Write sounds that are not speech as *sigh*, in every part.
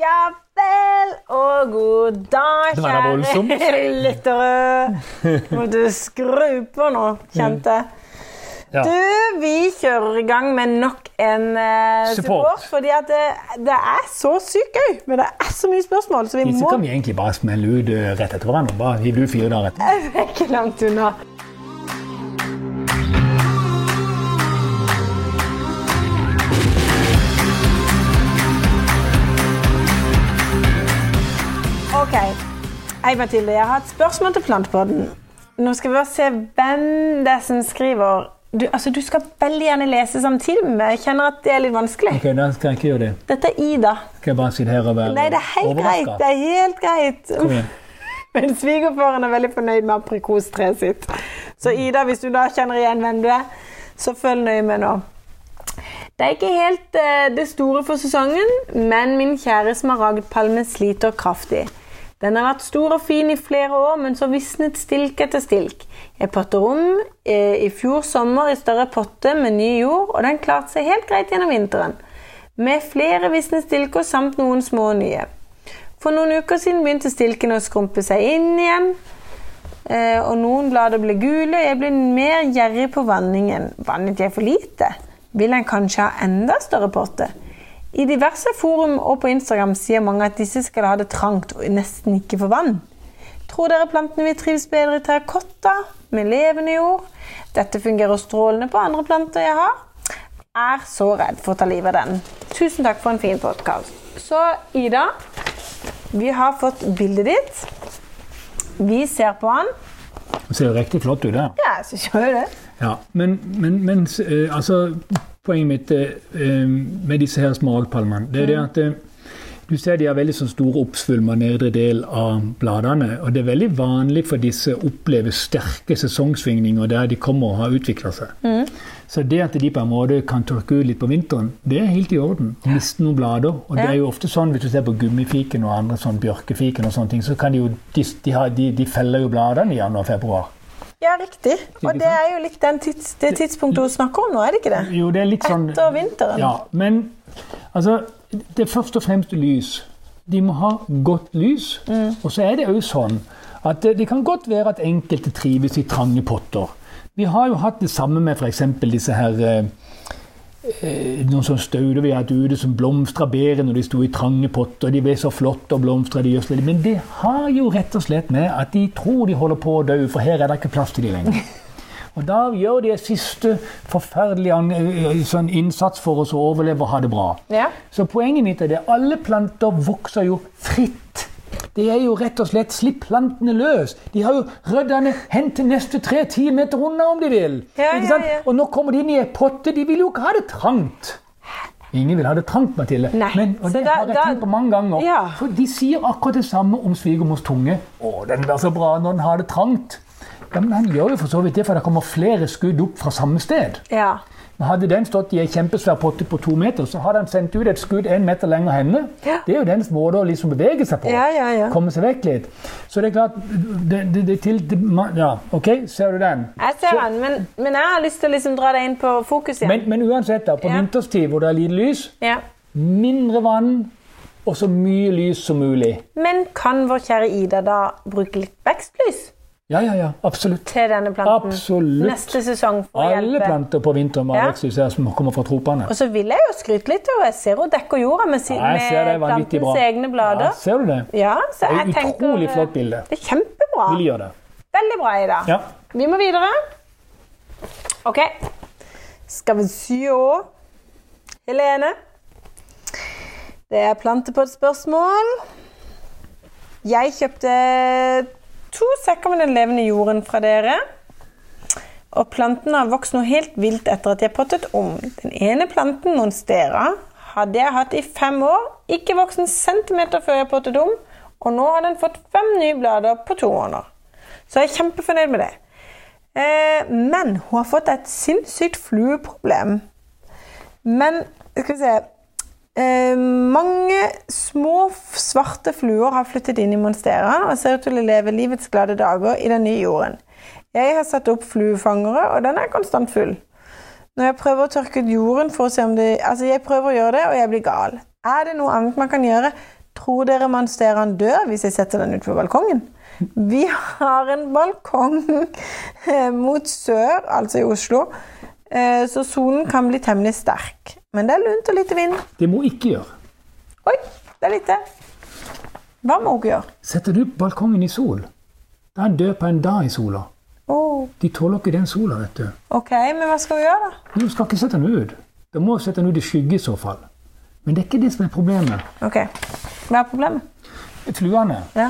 Ja vel, og god dag, kjære lyttere. Måtte skru på nå, kjente. Ja. Du, vi kjører i gang med nok en uh, support. Support. Fordi at det, det er så sykt gøy, men det er så mye spørsmål, så vi Disse må kan vi egentlig bare smelle ut eh, rett etter hverandre. Bare hive ut fire dager etter. Jeg er ikke langt unna. Hei, Mathilde. Jeg har et spørsmål til Plantepodden. Nå skal vi bare se hvem det er som skriver. Du, altså, du skal veldig gjerne lese samtidig med meg. Jeg kjenner at det er litt vanskelig. Ok, Da skal jeg ikke gjøre det. Dette er Ida. Skal jeg bare sitte her og være Nei, det er helt greit. Det er helt greit. Kom igjen. *laughs* Men svigerfaren er veldig fornøyd med aprikostreet sitt. Så Ida, hvis du da kjenner igjen hvem du er, så følg nøye med nå. Det er ikke helt eh, det store for sesongen, men min kjære smaragdpalme sliter kraftig. Den har vært stor og fin i flere år, men så visnet stilk etter stilk. Jeg potter om eh, i fjor sommer i større potte med ny jord, og den klarte seg helt greit gjennom vinteren. Med flere visne stilker samt noen små nye. For noen uker siden begynte stilkene å skrumpe seg inn igjen. eh, Og noen blader ble gule. Jeg ble mer gjerrig på vanningen. Vannet jeg for lite? Vil en kanskje ha enda større potte? I diverse forum og på Instagram sier mange at disse skal ha det trangt og nesten ikke få vann. Tror dere plantene vil trives bedre i terrakotta med levende jord? Dette fungerer strålende på andre planter jeg har. Er så redd for å ta livet av den. Tusen takk for en fin podkast. Så Ida, vi har fått bildet ditt. Vi ser på han. Det ser jo riktig flott ut der. Ja, så ser jo det. Ja, men, men, men eh, altså, poenget mitt eh, med disse her smaragdpalmene, det er det at eh, du ser de har veldig store oppsvulmer nedre del av bladene. Og det er veldig vanlig for disse å oppleve sterke sesongsvingninger der de kommer og har utvikla seg. Så det at de på en måte kan tørke ut litt på vinteren, det er helt i orden. Miste noen blader. Og det er jo ofte sånn hvis du ser på gummifiken og andre sånn bjørkefiken og sånne ting, så kan de jo de, de, har, de, de feller jo bladene i januar-februar. Ja, riktig. Og det er jo den tids, det tidspunktet hun snakker om nå, er det ikke det? Jo, det er litt sånn Etter vinteren. Ja, men altså Det er først og fremst lys. De må ha godt lys. Mm. Og så er det òg sånn at det, det kan godt være at enkelte trives i trange potter. Vi har jo hatt det samme med f.eks. disse her eh, noen sånne stauder vi har hatt ute som blomstra bedre når de sto i trange potter. De ble så flotte og blomstra. De gjødsla. Men det har jo rett og slett med at de tror de holder på å dø, for her er det ikke plass til de lenger. *laughs* Og da gjør de siste forferdelig an- eh, sånn innsats for oss å overleve og ha det bra. Ja. Så poenget mitt er det alle planter vokser jo fritt. Det er jo rett og slett slipp plantene løs. De har jo røddene hen til neste tre ti meter unna om de vil. Ja, Ikke sant? ja. Og nå kommer de inn i en potte. De vil jo ikke ha det trangt. Ingen vil ha det trangt, Mathilde. Nei, Men, og det da- har jeg da- tenkt på mange ganger. Ja. For de sier akkurat det samme om svigermors tunge. Å, den blir så bra når den har det trangt. Ja, men Han gjør jo for så vidt det, for det kommer flere skudd opp fra samme sted. ja. Hadde den stått i en kjempesvær potte på to meter, så hadde han sendt ut et skudd en meter lenger henne. Ja. Det er jo dens måte å liksom bevege seg på. Ja, ja, ja. Komme seg vekk litt. Så det er klart det, det, det til, Ja, OK, ser du den? Jeg ser den, men, men jeg har lyst til å liksom dra deg inn på fokus igjen. Men, men uansett, da, på vinterstid hvor det er lite lys, ja. mindre vann og så mye lys som mulig. Men kan vår kjære Ida da bruke litt vekstlys Ja, ja, ja, absolutt. til denne planten Absolutt. neste sesong for å Alle hjelpe? planter på vinteren Ja. som kommer fra tropene. Og så vil jeg jo skryte litt og Jeg ser hun dekker jorda med, si, Ja, med bra. plantens egne blader. Ja, ser du det? Ja, så Det er jeg tenker utrolig flott bilde. Det er kjempebra. Vi gjør det. Veldig bra, Ida. Ja. Vi må videre. OK. Skal vi se? Helene? Det er plante på et spørsmål. Jeg kjøpte to sekker med den levende jorden fra dere. Og plantene har vokst noe helt vilt etter at de har pottet om. Den ene planten, Monstera, hadde jeg hatt i fem år. Ikke vokst en centimeter før jeg pottet om. Og nå har den fått fem nye blader på to måneder. Så jeg er kjempefornøyd med det. Eh, men hun har fått et sinnssykt flueproblem. Men skal vi se eh, Mange små, svarte fluer har flyttet inn i Monstera og ser ut til å leve livets glade dager i den nye jorden. Jeg har satt opp fluefangere, og den er konstant full. Når jeg prøver å tørke ut jorden for å se om det Altså, jeg prøver å gjøre det, og jeg blir gal. Er det noe annet man kan gjøre? Tror dere monsteraen dør hvis jeg setter den ut på balkongen? Vi har en balkong *laughs* mot sør, altså i Oslo, eh, så solen kan bli temmelig sterk. Men det er lunt og lite vind. Det må ikke gjøre. Oi, det er lite. Hva må hun gjøre? Setter du balkongen i sol, da død på en dag i sola. Oh, De tåler ikke den sola, vet du. ok, men hva skal hun gjøre, da? Du skal ikke sette den ut. Da må du sette den ut i skygge i så fall. Men det er ikke det som er problemet. Ok, Hva er problemet? Fluene Ja.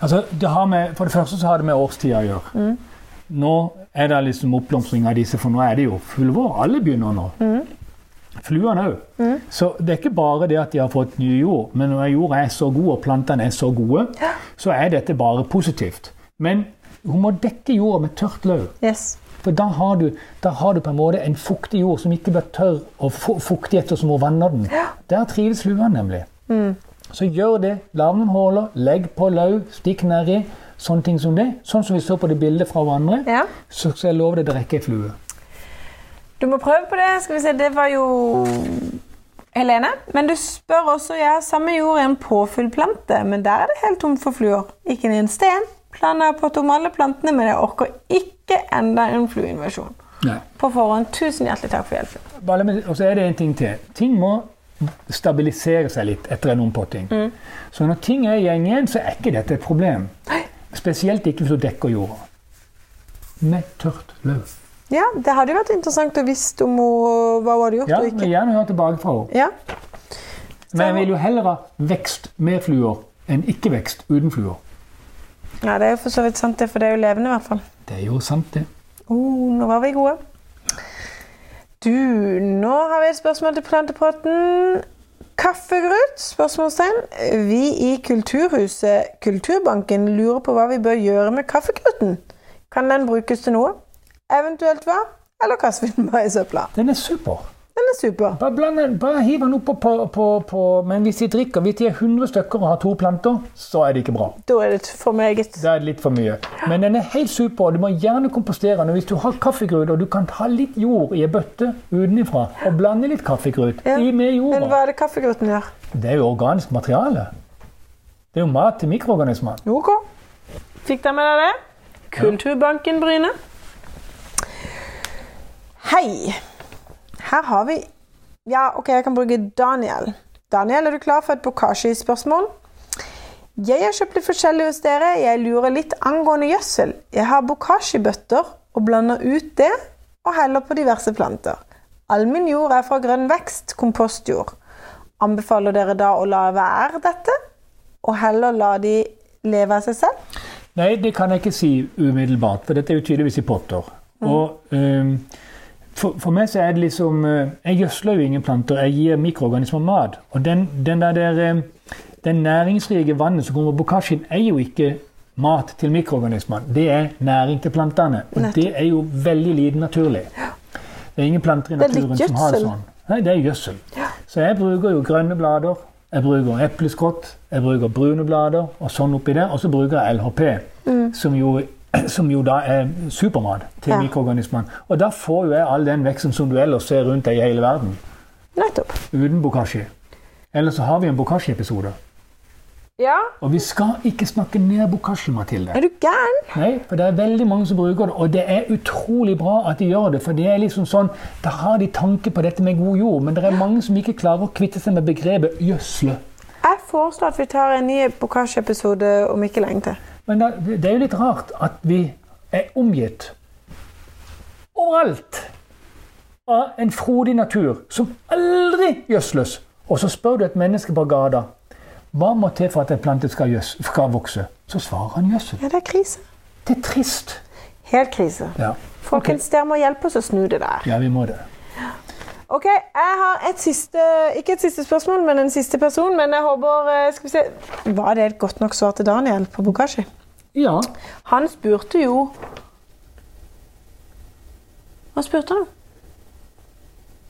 altså, det har med, For det første så har det med årstida å gjøre. Nå er det liksom oppblomstring av disse, for nå er det jo full vår. Alle begynner nå. Fluene òg. Så det er ikke bare det at de har fått ny jord, men når jorda er så god og plantene er så gode, så er dette bare positivt. Men hun må dekke jorda med tørt løv. Yes. For da har, du, da har du på en måte en fuktig jord som ikke blir tørr og fu- fuktig ettersom hun vanner den. Der trives fluene nemlig. Så gjør det. Lag noen huller, legg på løv, stikk nedi. Sånne ting som det. Sånn som vi så på det bildet fra hverandre. Ja. Så skal jeg love deg det rekker ei flue. Du må prøve på det. Skal vi se, Det var jo Helene. Men du spør også ja, samme jord er en påfyllplante, men der er det helt tomt for fluer. Ikke en sten. Planen er på tom alle plantene, men jeg orker ikke enda en flueinvasjon. Nei. På forhånd, tusen hjertelig takk for hjelpen. Og så er det en ting til. Ting må stabilisere seg litt etter en ompotting. Så når ting er i igjen, så er ikke dette et problem. Spesielt ikke hvis du dekker jorda. Med tørt løv. Ja, Det hadde vært interessant å visst om hun, hva hun hadde gjort Ja, og ikke. Ja, gjerne høre tilbake fra henne. Ja, Men jeg vil jo heller ha vekst med fluer enn ikke vekst uten fluer. ja, Det er jo for så vidt sant, det, for det er jo levende i hvert fall. Det er jo sant, det. Oh, nå var vi gode. Du, nå har vi et spørsmål til plantepotten. Kaffegrut? Spørsmålstegn. Vi i Kulturhuset Kulturbanken lurer på hva vi bør gjøre med kaffegruten. Kan den brukes til noe? Eventuelt hva? Eller kaster vi den bare i søpla? Den er super. Den er super. Bare, blande, bare hiv den opp på, på, på, Men hvis de drikker, hvis de er 100 stykker og har to planter, så er det ikke bra. Da er det for meget. Da er det litt for mye. Men den er helt super, og du må gjerne kompostere den. Hvis du har kaffegrut, og du kan ta litt jord i en bøtte utenifra og blande litt kaffegrut Ja. i med Men hva er det kaffegruten gjør? Det er jo organisk materiale. Det er jo mat til mikroorganismer. Ok. Fikk dere med deg det? Kulturbanken Bryne. Hei. Her har vi Ja, OK, jeg kan bruke Daniel. Daniel, er du klar for et bokashi-spørsmål? Jeg har kjøpt litt forskjellig hos dere. Jeg lurer litt angående gjødsel. Jeg har bokashi-bøtter og blander ut det og heller på diverse planter. All min jord er fra grønn vekst, kompostjord. Anbefaler dere da å la være dette, og heller la de leve av seg selv? Nei, det kan jeg ikke si umiddelbart, for dette er jo tydeligvis i potter. Og ehm, for, for meg så er det liksom eh, Jeg gjødsler jo ingen planter, jeg gir mikroorganismer mat. Og den, den der, der eh, den næringsrike vannet som kommer på bokasjen, er jo ikke mat til mikroorganismene. Det er næring til plantene. Og det er jo veldig lite naturlig. Det er ingen planter i Det naturen som har det sånn. Nei, det er gjødsel. Så jeg bruker jo grønne blader, jeg bruker epleskrott, jeg bruker brune blader og sånn oppi der. Og så bruker jeg LHP, som, jo, *clears throat* som jo da er supermat til Ja. mikroorganismene. Og da får jo jeg all den veksten som du ellers ser rundt deg i hele verden, Nettopp. uten bokashi. Ellers så har vi en bokashi-episode. Ja, Og vi skal ikke snakke ned bokashi, Mathilde. er du gæren? Nei, for det er veldig mange som bruker det, og det er utrolig bra at de gjør det. For det er liksom sånn, da har de tanke på dette med god jord, men det er mange som ikke klarer å kvitte seg med begrepet gjødsle. Jeg foreslår at vi tar en ny bokashi-episode om ikke lenge til. Men det er jo litt rart at vi er omgitt overalt av en frodig natur som aldri gjødsles. Og så spør du et menneske på gata hva må til for at en plante skal, gjøs, skal vokse. Så svarer han gjødsel. Ja, det er krise. Det er trist. Helt krise. Ja, Folkens, dere må hjelpe oss å snu det der. ja vi må det. Ok, jeg har et siste Ikke et siste spørsmål, men en siste person. Men jeg håper eh, Skal vi se Var det et godt nok svar til Daniel på Bokashi? Ja, Han spurte jo Hva spurte han om?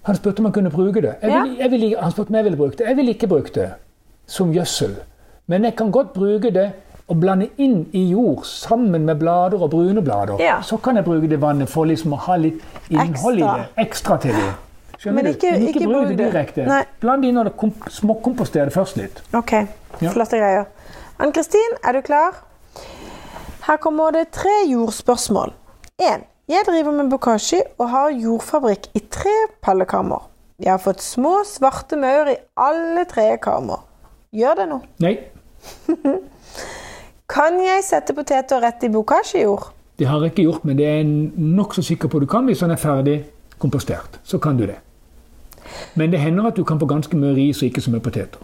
Han spurte om han kunne bruke det. Jeg vil, jeg vil, han spurte om jeg ville bruke det. Jeg ville ikke bruke det som gjødsel. Men jeg kan godt bruke det og blande inn i jord sammen med blader og brune blader. Ja. Så kan jeg bruke det vannet for liksom å ha litt innhold i det. Ekstra til det. Skjønner Men du? ikke- Men ikke, ikke bruk det. direkte. Nei. Bland inn og komp småkomposter det først litt. Ok, Ja. flotte greier. Ann-Kristin, er du klar? Her kommer det tre jordspørsmål. 1. Jeg driver med bokashi og har jordfabrikk i tre pallekammer. Jeg har fått små, svarte maur i alle tre kammer. Gjør det noe? Nei, *laughs* Kan jeg sette poteter rett i bokashi-jord? det har jeg ikke gjort, men det er jeg nokså sikker på du kan hvis den er ferdig kompostert. Så kan du det. Men det hender at du kan få ganske mye ris og ikke så mye poteter.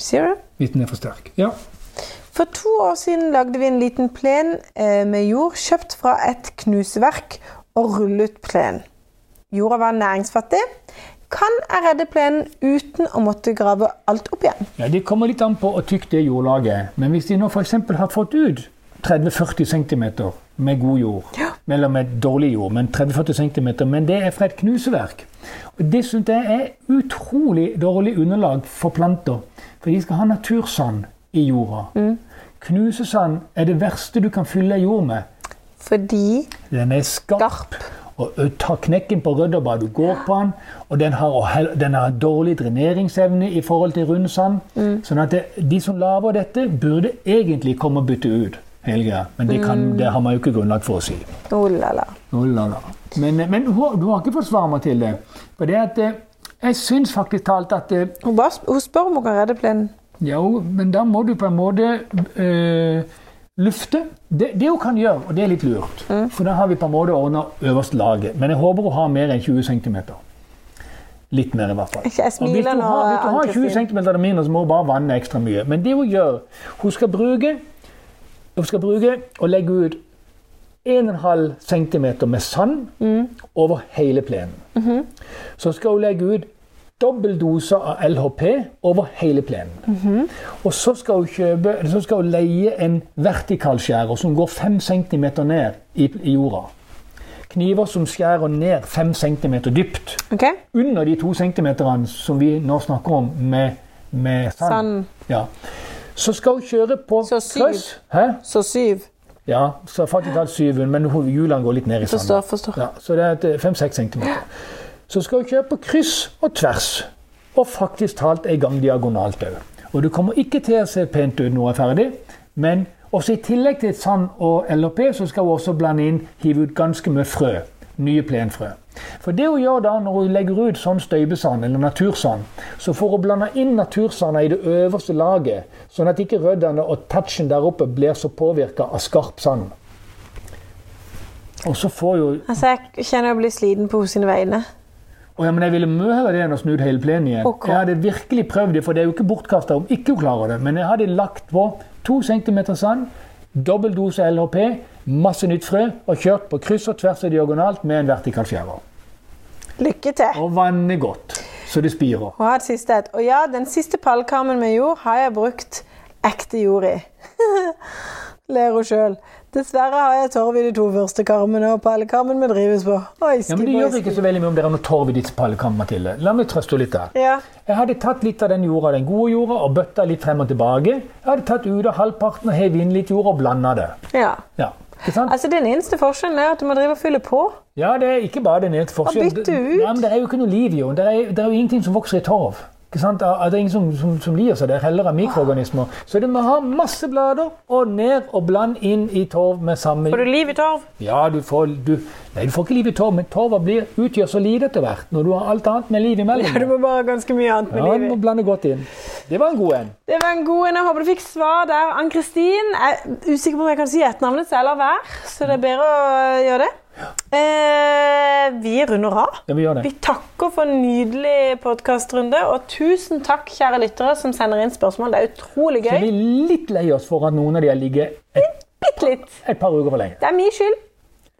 Sier du? Hvis den er for sterk. Ja. For to år siden lagde vi en liten plen eh, med jord kjøpt fra et knuseverk og rullet plen. Jorda var næringsfattig. Kan jeg redde plenen uten å måtte grave alt opp igjen? ja, Det kommer litt an på hvor tykt det jordlaget er. Men hvis de nå f.eks. har fått ut 30-40 cm med god jord, eller med dårlig jord, men 30-40 cm, men det er fra et knuseverk og Det syns jeg er utrolig dårlig underlag for planter. For de skal ha natursand i jorda. Knusesand er det verste du kan fylle jord med. Fordi Den er skarp. Skarp. Og tar knekken på rødda bare du går på den. Og den har, den har dårlig dreneringsevne i forhold til rundsand. Sånn at det, de som lager dette, burde egentlig komme og bytte ut hele greia. Men det, kan, det har man jo ikke grunnlag for å si. Oh la la. Oh, la, la. Men, men du har ikke fått svar Mathilde. For det at eh, jeg syns faktisk talt at eh, Hun, bare, hun spør om hun kan redde plenen. Jo, men da må du på en måte øh, lufte. Det, det hun kan gjøre, og det er litt lurt, for da har vi på en måte ordna øverste laget. Men jeg håper hun har mer enn 20 cm. Litt mer, i hvert fall. Jeg smiler Og hvis du nå, har, hvis du har 20 cm eller mindre, så må hun bare vanne ekstra mye. Men det hun gjør Hun skal bruke, hun skal bruke og legge ut 1,5 cm med sand over hele plenen. Så skal hun legge ut dobbel dose av LHP over hele plenen. Og så skal hun kjøpe, så skal hun leie en vertikalskjærer som går 5 cm ned i, i jorda. Kniver som skjærer ned 5 cm dypt. Okay. Under de 2 cm som vi nå snakker om med, med sand. Sand. Ja. Så skal hun kjøre på Så kryss. Hæ? Så syv. Ja, så faktisk tatt syv, men hjulene går litt ned i sanden. Forstår, forstår. Ja, så det er 5-6 cm. Så skal hun kjøre på kryss og tvers, og faktisk talt en gang diagonalt òg. Og du kommer ikke til å se pent ut når hun er ferdig, men også i tillegg til sand og LHP, så skal hun også blande inn, hive ut ganske mye frø. Nye plenfrø. For det hun gjør da når hun legger ut sånn støybesand eller natursand, så får hun blanda inn natursanda i det øverste laget, sånn at ikke røddene og touchen der oppe blir så påvirka av skarp sand. Og så får jo Altså, jeg kjenner jeg blir sliten på hos sine vegne. Å ja, men jeg ville mye heller det enn å snu hele plenen igjen. Okay. Jeg hadde virkelig prøvd det, for det er jo ikke bortkasta om ikke hun klarer det. Men jeg hadde lagt på to centimeter sand, dobbel dose LHP, masse nytt frø og kjørt på kryss og tvers og diagonalt med en vertikal fjærer. Lykke til. Og vanne godt, så det spirer. Og et siste et. Og ja, den siste pallkarmen med jord har jeg brukt ekte jord i. *laughs* Ler hun sjøl. Dessverre har jeg torv i de to første karmene, og pallekarmen vi drives på. Oi, Ja, men Det gjør ikke så veldig mye om dere har noe torv i ditt pallekam, Mathilde. La meg trøste henne litt der. Ja. Jeg hadde tatt litt av den jorda, den gode jorda, og bøtta litt frem og tilbake. Jeg hadde tatt ut av halvparten og hevet inn litt jord og blanda det. ja. Ja? Altså, Den eneste forskjellen er at du må drive og fylle på. Ja, det er ikke bare den eneste forskjellen. bytte ut. Ja, men det er jo ikke noe liv i. Er, det er jo ingenting som vokser i torv. Ikke sant? At Det er ingen som, som, som lir seg der, heller av mikroorganismer. Så du må ha masse blader og ned og bland inn i torv med samme Får du liv i torv? Ja, du får, du, nei, du får ikke liv i torv, men torva blir, utgjør så lite etter hvert når du har alt annet med liv imellom. Ja, du må bare ha ganske mye annet med Ja, du liv må blande godt inn. Det var en god en. Det var en god en. Jeg håper du fikk svar der. Ann-Kristin jeg er usikker på om jeg kan si etternavnet, så jeg lar være. Så det er bedre å gjøre det. Eh, vi runder av. Ja, vi. Vi takker for en nydelig podkastrunde, og tusen takk, kjære lyttere, som sender inn spørsmål. Det er utrolig Så gøy. vi er litt lei oss for at noen av de har ligget et, et, et par uker for lenge. Det er min skyld.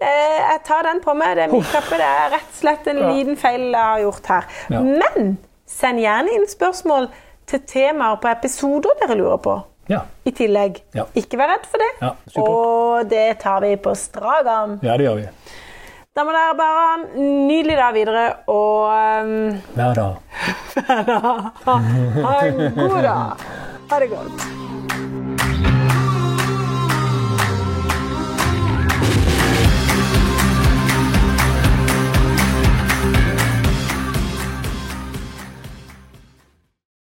Eh, jeg tar den på meg. Det er min kappe. Det er rett og slett en Ja. liten feil jeg har gjort her. Ja. Men send gjerne inn spørsmål til temaer på episoder dere lurer på. Ja, I tillegg. Ja. Ikke vær redd for det. Ja, og det tar vi på strak arm. ja det gjør vi. Da må dere bare ha en nydelig dag videre, og um, *laughs* Hver dag. ha en god dag. Ha det godt.